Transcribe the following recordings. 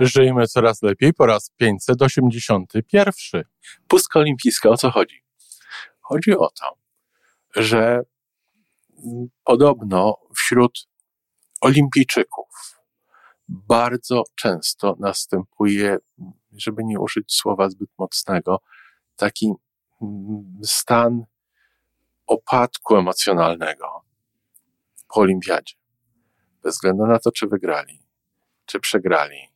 Żyjmy coraz lepiej po raz 581. Pustka olimpijska, o co chodzi? Chodzi o to, że podobno wśród olimpijczyków bardzo często następuje, żeby nie użyć słowa zbyt mocnego, taki stan opadku emocjonalnego po olimpiadzie. Bez względu na to, czy wygrali, czy przegrali.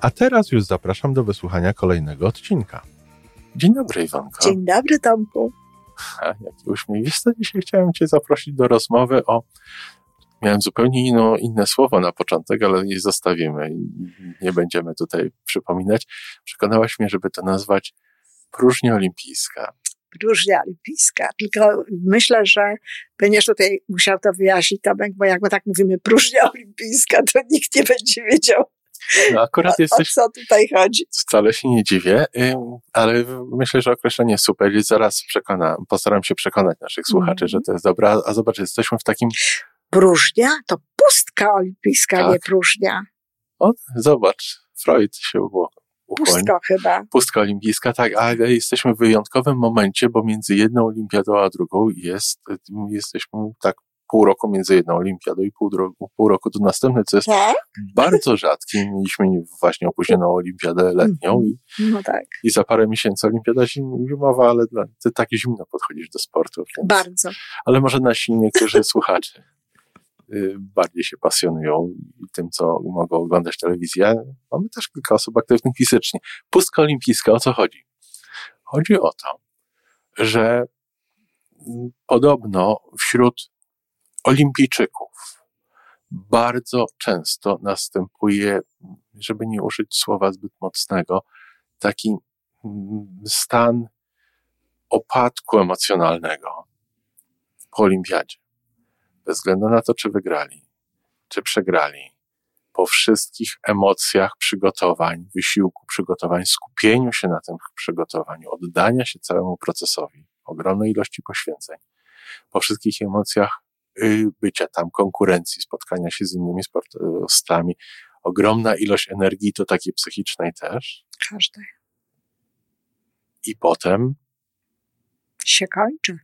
A teraz już zapraszam do wysłuchania kolejnego odcinka. Dzień dobry, Iwanko. Dzień dobry, Tomku. A, jaki uśmiech. Wiesz co, dzisiaj chciałem Cię zaprosić do rozmowy o... Miałem zupełnie inno, inne słowo na początek, ale je zostawimy. Nie będziemy tutaj przypominać. Przekonałaś mnie, żeby to nazwać próżnia olimpijska. Próżnia olimpijska. Tylko myślę, że będziesz tutaj musiał to wyjaśnić, Tomek, bo jak my tak mówimy próżnia olimpijska, to nikt nie będzie wiedział, no akurat o, jesteś... o co tutaj chodzi. Wcale się nie dziwię, ale myślę, że określenie super i zaraz przekona, postaram się przekonać naszych słuchaczy, mm. że to jest dobre. A zobacz, jesteśmy w takim... Próżnia? To pustka olimpijska, tak. nie próżnia. O, zobacz, Freud się ukłonił. Pustka chyba. Pustka olimpijska, tak, ale jesteśmy w wyjątkowym momencie, bo między jedną olimpiadą a drugą jest, jesteśmy tak pół roku między jedną olimpiadą i pół, pół roku do następnej, co jest tak? bardzo rzadkie. Mieliśmy właśnie opóźnioną olimpiadę letnią i, no tak. i za parę miesięcy olimpiada zimowa, ale dla, ty tak zimno podchodzisz do sportu. Więc, bardzo. Ale może nasi niektórzy słuchacze y, bardziej się pasjonują tym, co mogą oglądać telewizję. Mamy też kilka osób aktywnych fizycznie. Pustka olimpijska, o co chodzi? Chodzi o to, że mm, podobno wśród olimpijczyków bardzo często następuje, żeby nie użyć słowa zbyt mocnego, taki stan opadku emocjonalnego po olimpiadzie. Bez względu na to, czy wygrali, czy przegrali. Po wszystkich emocjach przygotowań, wysiłku przygotowań, skupieniu się na tym przygotowaniu, oddania się całemu procesowi, ogromnej ilości poświęceń, po wszystkich emocjach bycia tam, konkurencji, spotkania się z innymi sportowcami. Ogromna ilość energii, to takiej psychicznej też. Każdej. I potem się kończy.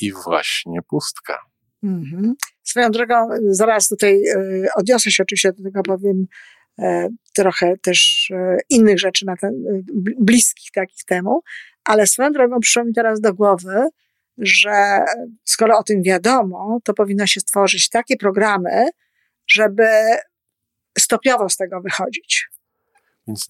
I właśnie pustka. Mhm. Swoją drogą, zaraz tutaj y, odniosę się oczywiście do tego, powiem y, trochę też y, innych rzeczy na ten, y, bliskich takich temu, ale swoją drogą przyszło mi teraz do głowy, że skoro o tym wiadomo, to powinno się stworzyć takie programy, żeby stopniowo z tego wychodzić. Więc,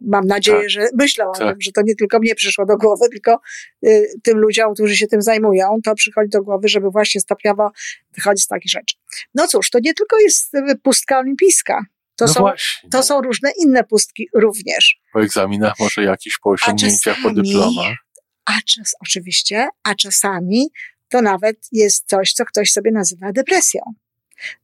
Mam nadzieję, tak, że myślę o tak. tym, że to nie tylko mnie przyszło do głowy, tylko y, tym ludziom, którzy się tym zajmują, to przychodzi do głowy, żeby właśnie stopniowo wychodzić z takich rzeczy. No cóż, to nie tylko jest y, pustka olimpijska. To, no są, to są różne inne pustki również. Po egzaminach może jakiś po osiągnięciach, po dyplomach a czas, oczywiście, a czasami to nawet jest coś, co ktoś sobie nazywa depresją.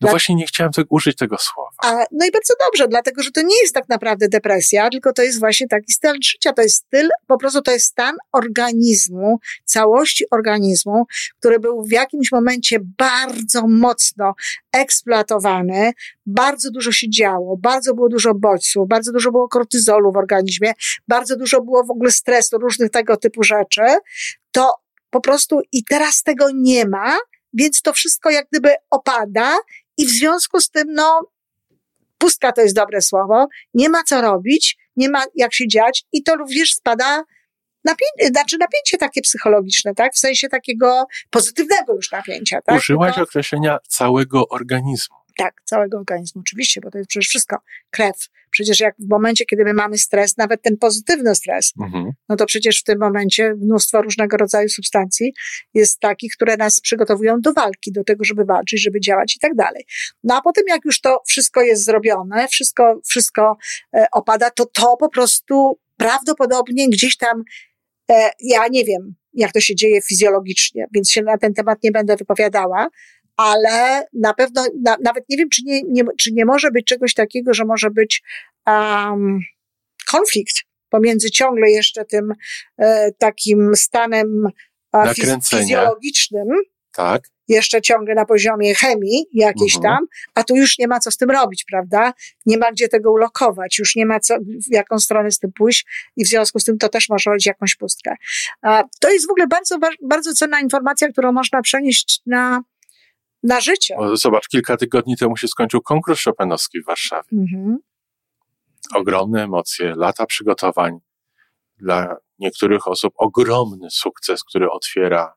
No właśnie nie chciałem tak użyć tego słowa. A, no i bardzo dobrze, dlatego że to nie jest tak naprawdę depresja, tylko to jest właśnie taki styl życia. To jest styl, po prostu to jest stan organizmu, całości organizmu, który był w jakimś momencie bardzo mocno eksploatowany, bardzo dużo się działo, bardzo było dużo bodźców, bardzo dużo było kortyzolu w organizmie, bardzo dużo było w ogóle stresu, różnych tego typu rzeczy. To po prostu i teraz tego nie ma, więc to wszystko jak gdyby opada i w związku z tym, no, pustka to jest dobre słowo, nie ma co robić, nie ma jak się dziać i to również spada napięcie, znaczy napięcie takie psychologiczne, tak? W sensie takiego pozytywnego już napięcia, tak? Użyłaś określenia całego organizmu. Tak, całego organizmu, oczywiście, bo to jest przecież wszystko krew. Przecież jak w momencie, kiedy my mamy stres, nawet ten pozytywny stres, mhm. no to przecież w tym momencie mnóstwo różnego rodzaju substancji jest takich, które nas przygotowują do walki, do tego, żeby walczyć, żeby działać i tak dalej. No a potem, jak już to wszystko jest zrobione, wszystko, wszystko e, opada, to to po prostu prawdopodobnie gdzieś tam, e, ja nie wiem, jak to się dzieje fizjologicznie, więc się na ten temat nie będę wypowiadała, ale na pewno, na, nawet nie wiem, czy nie, nie, czy nie może być czegoś takiego, że może być um, konflikt pomiędzy ciągle jeszcze tym e, takim stanem e, fizjologicznym, tak. jeszcze ciągle na poziomie chemii jakiejś mhm. tam, a tu już nie ma co z tym robić, prawda? Nie ma gdzie tego ulokować, już nie ma co, w jaką stronę z tym pójść i w związku z tym to też może robić jakąś pustkę. To jest w ogóle bardzo, bardzo cenna informacja, którą można przenieść na na życie. Zobacz, kilka tygodni temu się skończył konkurs Chopinowski w Warszawie. Mhm. Ogromne emocje, lata przygotowań. Dla niektórych osób ogromny sukces, który otwiera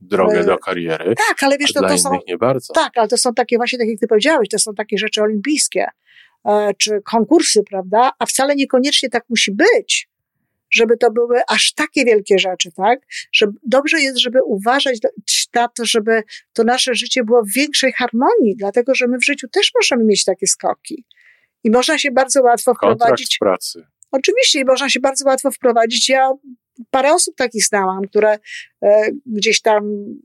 drogę e, do kariery. Tak, ale wiesz, to, to są. Nie bardzo. Tak, ale to są takie właśnie, tak jak ty powiedziałeś, to są takie rzeczy olimpijskie, e, czy konkursy, prawda? A wcale niekoniecznie tak musi być żeby to były aż takie wielkie rzeczy, tak? Że dobrze jest, żeby uważać na to, żeby to nasze życie było w większej harmonii, dlatego że my w życiu też możemy mieć takie skoki. I można się bardzo łatwo Kontrakt wprowadzić. pracy. Oczywiście, można się bardzo łatwo wprowadzić. Ja parę osób takich znałam, które e, gdzieś tam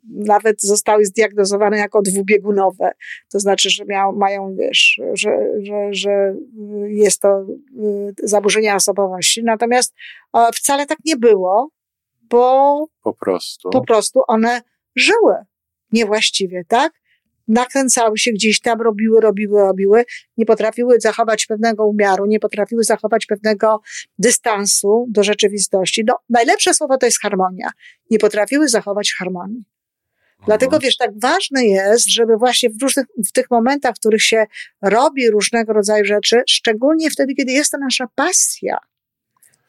nawet zostały zdiagnozowane jako dwubiegunowe. To znaczy, że miał, mają, wiesz, że, że, że jest to e, zaburzenie osobowości. Natomiast e, wcale tak nie było, bo po prostu, po prostu one żyły niewłaściwie, tak? Nakręcały się gdzieś tam, robiły, robiły, robiły, nie potrafiły zachować pewnego umiaru, nie potrafiły zachować pewnego dystansu do rzeczywistości. No, najlepsze słowo to jest harmonia. Nie potrafiły zachować harmonii. Dlatego mhm. wiesz, tak ważne jest, żeby właśnie w różnych, w tych momentach, w których się robi różnego rodzaju rzeczy, szczególnie wtedy, kiedy jest to nasza pasja.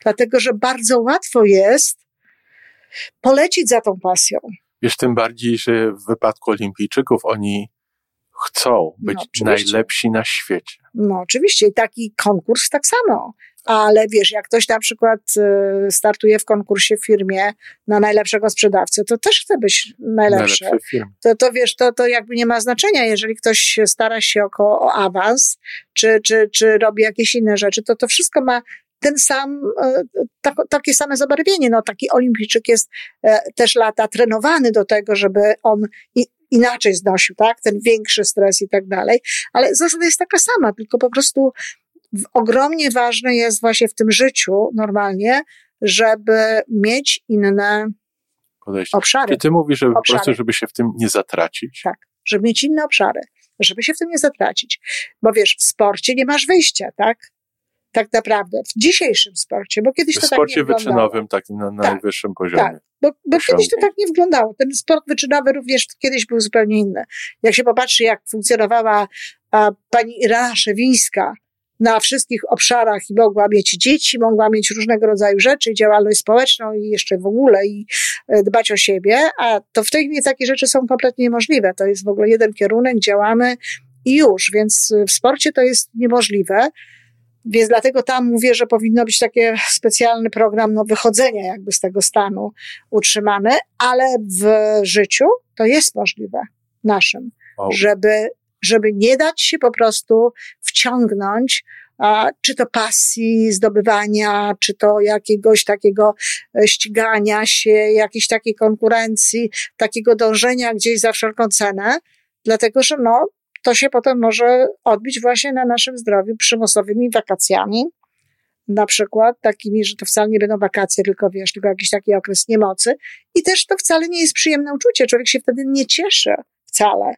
Dlatego, że bardzo łatwo jest polecić za tą pasją. Wiesz, tym bardziej, że w wypadku olimpijczyków oni chcą być no, najlepsi na świecie. No oczywiście i taki konkurs tak samo. Ale wiesz, jak ktoś na przykład y, startuje w konkursie w firmie na najlepszego sprzedawcę, to też chce być najlepszy. To, to wiesz, to, to jakby nie ma znaczenia. Jeżeli ktoś stara się o, o awans, czy, czy, czy robi jakieś inne rzeczy, to to wszystko ma ten sam, e, tak, takie same zabarwienie. No, taki olimpijczyk jest e, też lata trenowany do tego, żeby on inaczej znosił, tak? Ten większy stres i tak dalej. Ale zasada jest taka sama, tylko po prostu ogromnie ważne jest właśnie w tym życiu normalnie, żeby mieć inne Podejście. obszary. I ty mówisz, żeby obszary. po prostu, żeby się w tym nie zatracić. Tak, żeby mieć inne obszary, żeby się w tym nie zatracić. Bo wiesz, w sporcie nie masz wyjścia, tak? Tak naprawdę w dzisiejszym sporcie, bo kiedyś w to tak nie wyglądało. W sporcie wyczynowym takim na tak, najwyższym poziomie. Tak, bo, bo kiedyś to tak nie wyglądało. Ten sport wyczynowy również kiedyś był zupełnie inny. Jak się popatrzy, jak funkcjonowała a, pani Ira Szewińska na wszystkich obszarach i mogła mieć dzieci, mogła mieć różnego rodzaju rzeczy, działalność społeczną i jeszcze w ogóle i e, dbać o siebie, a to w tej chwili takie rzeczy są kompletnie niemożliwe. To jest w ogóle jeden kierunek, działamy i już, więc w sporcie to jest niemożliwe. Więc dlatego tam mówię, że powinno być taki specjalny program no, wychodzenia jakby z tego stanu utrzymany, ale w życiu to jest możliwe naszym, wow. żeby, żeby nie dać się po prostu wciągnąć a, czy to pasji zdobywania, czy to jakiegoś takiego e, ścigania się, jakiejś takiej konkurencji, takiego dążenia gdzieś za wszelką cenę, dlatego że no, to się potem może odbić właśnie na naszym zdrowiu przymusowymi wakacjami, na przykład takimi, że to wcale nie będą wakacje, tylko wiesz, tylko jakiś taki okres niemocy. I też to wcale nie jest przyjemne uczucie. Człowiek się wtedy nie cieszy wcale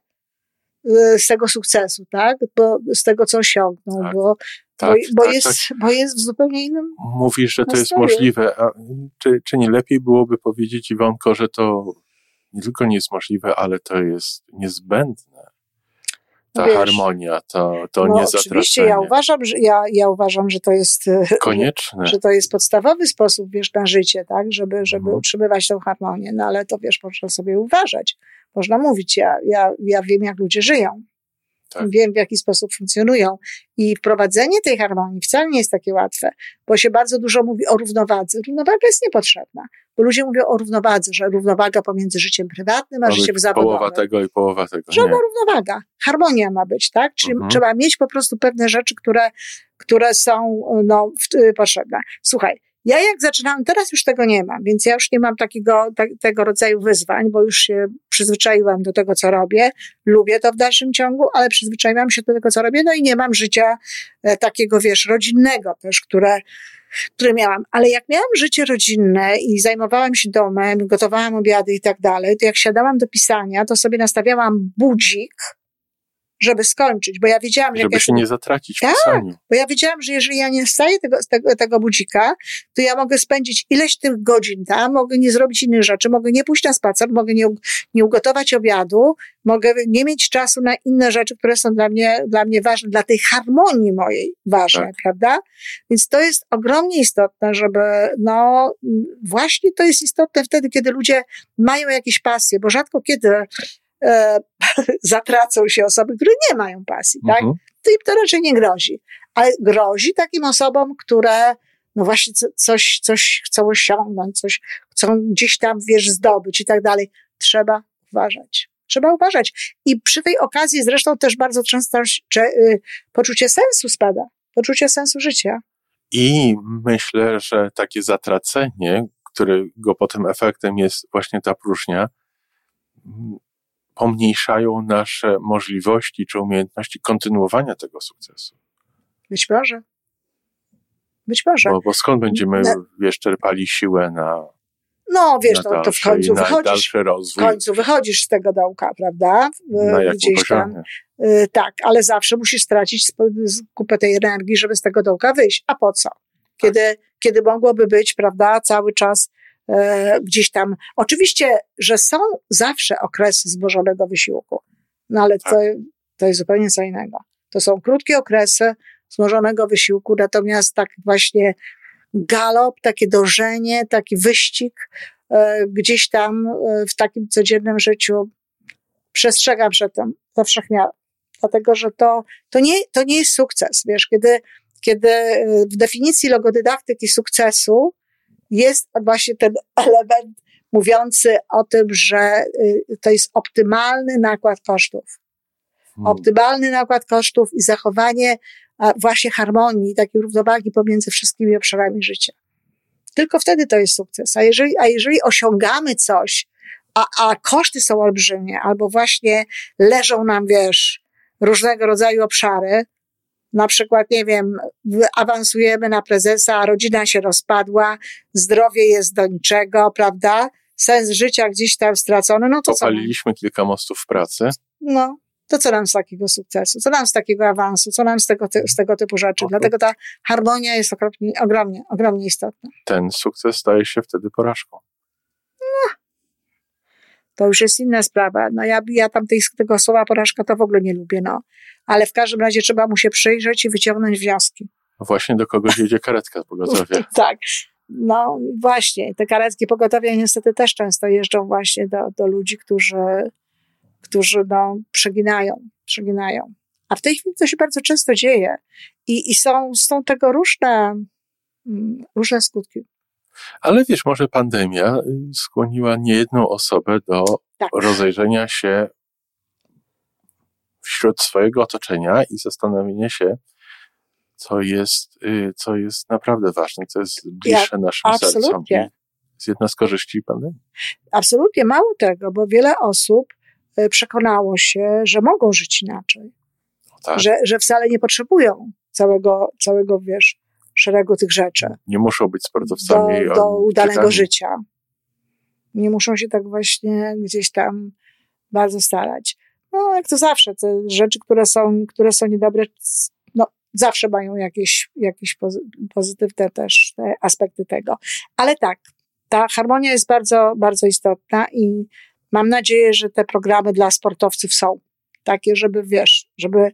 y, z tego sukcesu, tak? Bo z tego, co osiągnął, tak, bo, tak, bo, bo tak, jest, bo jest w zupełnie innym. Mówisz, że to jest możliwe. A czy, czy nie lepiej byłoby powiedzieć, Iwonko, że to nie tylko nie jest możliwe, ale to jest niezbędne? Ta Wiesz, harmonia, to, to no, Oczywiście, ja uważam, że, ja, ja uważam, że to jest konieczne. Że, że to jest podstawowy sposób, wiesz, na życie, tak, żeby, żeby mhm. utrzymywać tą harmonię. No ale to wiesz, można sobie uważać. Można mówić, ja, ja, ja wiem, jak ludzie żyją. Tak. Wiem, w jaki sposób funkcjonują. I wprowadzenie tej harmonii wcale nie jest takie łatwe, bo się bardzo dużo mówi o równowadze. Równowaga jest niepotrzebna, bo ludzie mówią o równowadze, że równowaga pomiędzy życiem prywatnym a ma życiem zawodowym. Połowa tego i połowa tego. Żadna równowaga. Harmonia ma być, tak? Czyli mhm. trzeba mieć po prostu pewne rzeczy, które, które są no, potrzebne. Słuchaj, ja jak zaczynałam, teraz już tego nie mam, więc ja już nie mam takiego, ta, tego rodzaju wyzwań, bo już się przyzwyczaiłam do tego, co robię. Lubię to w dalszym ciągu, ale przyzwyczaiłam się do tego, co robię, no i nie mam życia e, takiego, wiesz, rodzinnego też, które, które miałam. Ale jak miałam życie rodzinne i zajmowałam się domem, gotowałam obiady i tak dalej, to jak siadałam do pisania, to sobie nastawiałam budzik, żeby skończyć, bo ja wiedziałam, że... Żeby się nie zatracić w tak, pisaniu. bo ja wiedziałam, że jeżeli ja nie staję tego, tego, tego budzika, to ja mogę spędzić ileś tych godzin tam, mogę nie zrobić innych rzeczy, mogę nie pójść na spacer, mogę nie, nie ugotować obiadu, mogę nie mieć czasu na inne rzeczy, które są dla mnie, dla mnie ważne, dla tej harmonii mojej ważne, tak. prawda? Więc to jest ogromnie istotne, żeby, no, właśnie to jest istotne wtedy, kiedy ludzie mają jakieś pasje, bo rzadko kiedy e, zatracą się osoby, które nie mają pasji, tak? Mhm. To im to raczej nie grozi. Ale grozi takim osobom, które no właśnie coś, coś chcą osiągnąć, coś chcą gdzieś tam, wiesz, zdobyć i tak dalej. Trzeba uważać. Trzeba uważać. I przy tej okazji zresztą też bardzo często czy, y, poczucie sensu spada. Poczucie sensu życia. I myślę, że takie zatracenie, którego potem efektem jest właśnie ta próżnia, pomniejszają nasze możliwości czy umiejętności kontynuowania tego sukcesu. Być może. Być może. Bo, bo skąd będziemy, na... wiesz, czerpali siłę na. No, wiesz, to, to w końcu wychodzisz. W końcu wychodzisz z tego dołka, prawda? Na Gdzieś tam. Y, tak, ale zawsze musisz stracić kupę tej energii, żeby z tego dołka wyjść. A po co? Kiedy, tak. kiedy mogłoby być, prawda, cały czas E, gdzieś tam. Oczywiście, że są zawsze okresy zbożonego wysiłku, no ale to, tak. to jest zupełnie co innego. To są krótkie okresy złożonego wysiłku, natomiast tak właśnie galop, takie dążenie, taki wyścig e, gdzieś tam e, w takim codziennym życiu przestrzegam przed tym wszechmiar. Dlatego, że to, to, nie, to nie jest sukces. Wiesz, kiedy, kiedy w definicji logodydaktyki sukcesu jest właśnie ten element mówiący o tym, że y, to jest optymalny nakład kosztów. Hmm. Optymalny nakład kosztów i zachowanie właśnie harmonii, takiej równowagi pomiędzy wszystkimi obszarami życia. Tylko wtedy to jest sukces. A jeżeli, a jeżeli osiągamy coś, a, a koszty są olbrzymie, albo właśnie leżą nam, wiesz, różnego rodzaju obszary, na przykład, nie wiem, awansujemy na prezesa, a rodzina się rozpadła, zdrowie jest do niczego, prawda? Sens życia gdzieś tam stracony, no to Popaliliśmy co kilka mostów w pracy. No, to co nam z takiego sukcesu? Co nam z takiego awansu? Co nam z tego, ty, z tego typu rzeczy? Dlatego ta harmonia jest ogromnie, ogromnie, ogromnie istotna. Ten sukces staje się wtedy porażką. To już jest inna sprawa. No ja, ja tam tej, tego słowa porażka to w ogóle nie lubię, no. Ale w każdym razie trzeba mu się przyjrzeć i wyciągnąć wnioski. No właśnie do kogoś jedzie karetka pogotowia. tak. No właśnie, te karetki pogotowia niestety też często jeżdżą właśnie do, do ludzi, którzy, którzy no, przeginają, przeginają. A w tej chwili to się bardzo często dzieje i, i są, są tego różne, mm, różne skutki. Ale wiesz, może pandemia y, skłoniła niejedną osobę do tak. rozejrzenia się wśród swojego otoczenia i zastanowienia się, co jest, y, co jest naprawdę ważne, co jest bliższe ja, naszym absolutnie. sercom. Jest jedna z korzyści pandemii. Absolutnie, mało tego, bo wiele osób y, przekonało się, że mogą żyć inaczej. Tak. Że, że wcale nie potrzebują całego, całego, wiesz, szeregu tych rzeczy. Nie muszą być sportowcami. Do, do udanego życia. Nie muszą się tak właśnie gdzieś tam bardzo starać. No, jak to zawsze, te rzeczy, które są, które są niedobre, no, zawsze mają jakieś, jakieś pozytywne też te aspekty tego. Ale tak, ta harmonia jest bardzo, bardzo istotna i mam nadzieję, że te programy dla sportowców są takie, żeby wiesz, żeby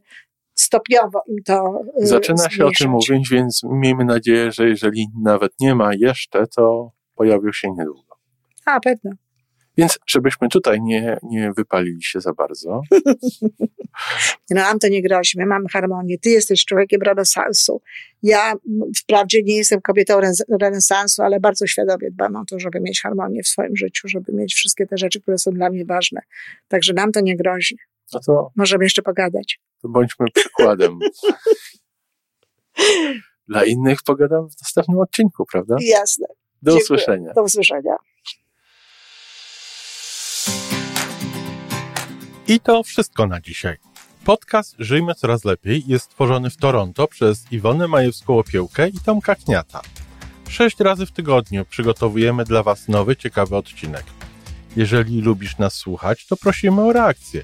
stopniowo im to. Y, Zaczyna zmniejszać. się o tym mówić, więc miejmy nadzieję, że jeżeli nawet nie ma jeszcze, to pojawią się niedługo. A, pewno. Więc żebyśmy tutaj nie, nie wypalili się za bardzo. No nam to nie grozi, my mamy harmonię. Ty jesteś człowiekiem renesansu. Ja wprawdzie nie jestem kobietą renesansu, ale bardzo świadomie dbam o to, żeby mieć harmonię w swoim życiu, żeby mieć wszystkie te rzeczy, które są dla mnie ważne. Także nam to nie grozi. No to, Możemy jeszcze pogadać. to bądźmy przykładem. Dla innych pogadam w następnym odcinku, prawda? Jasne. Do Dziękuję. usłyszenia. Do usłyszenia. I to wszystko na dzisiaj. Podcast Żyjmy Coraz Lepiej jest stworzony w Toronto przez Iwonę Majewską-Opiełkę i Tomka Kniata. Sześć razy w tygodniu przygotowujemy dla Was nowy, ciekawy odcinek. Jeżeli lubisz nas słuchać, to prosimy o reakcję.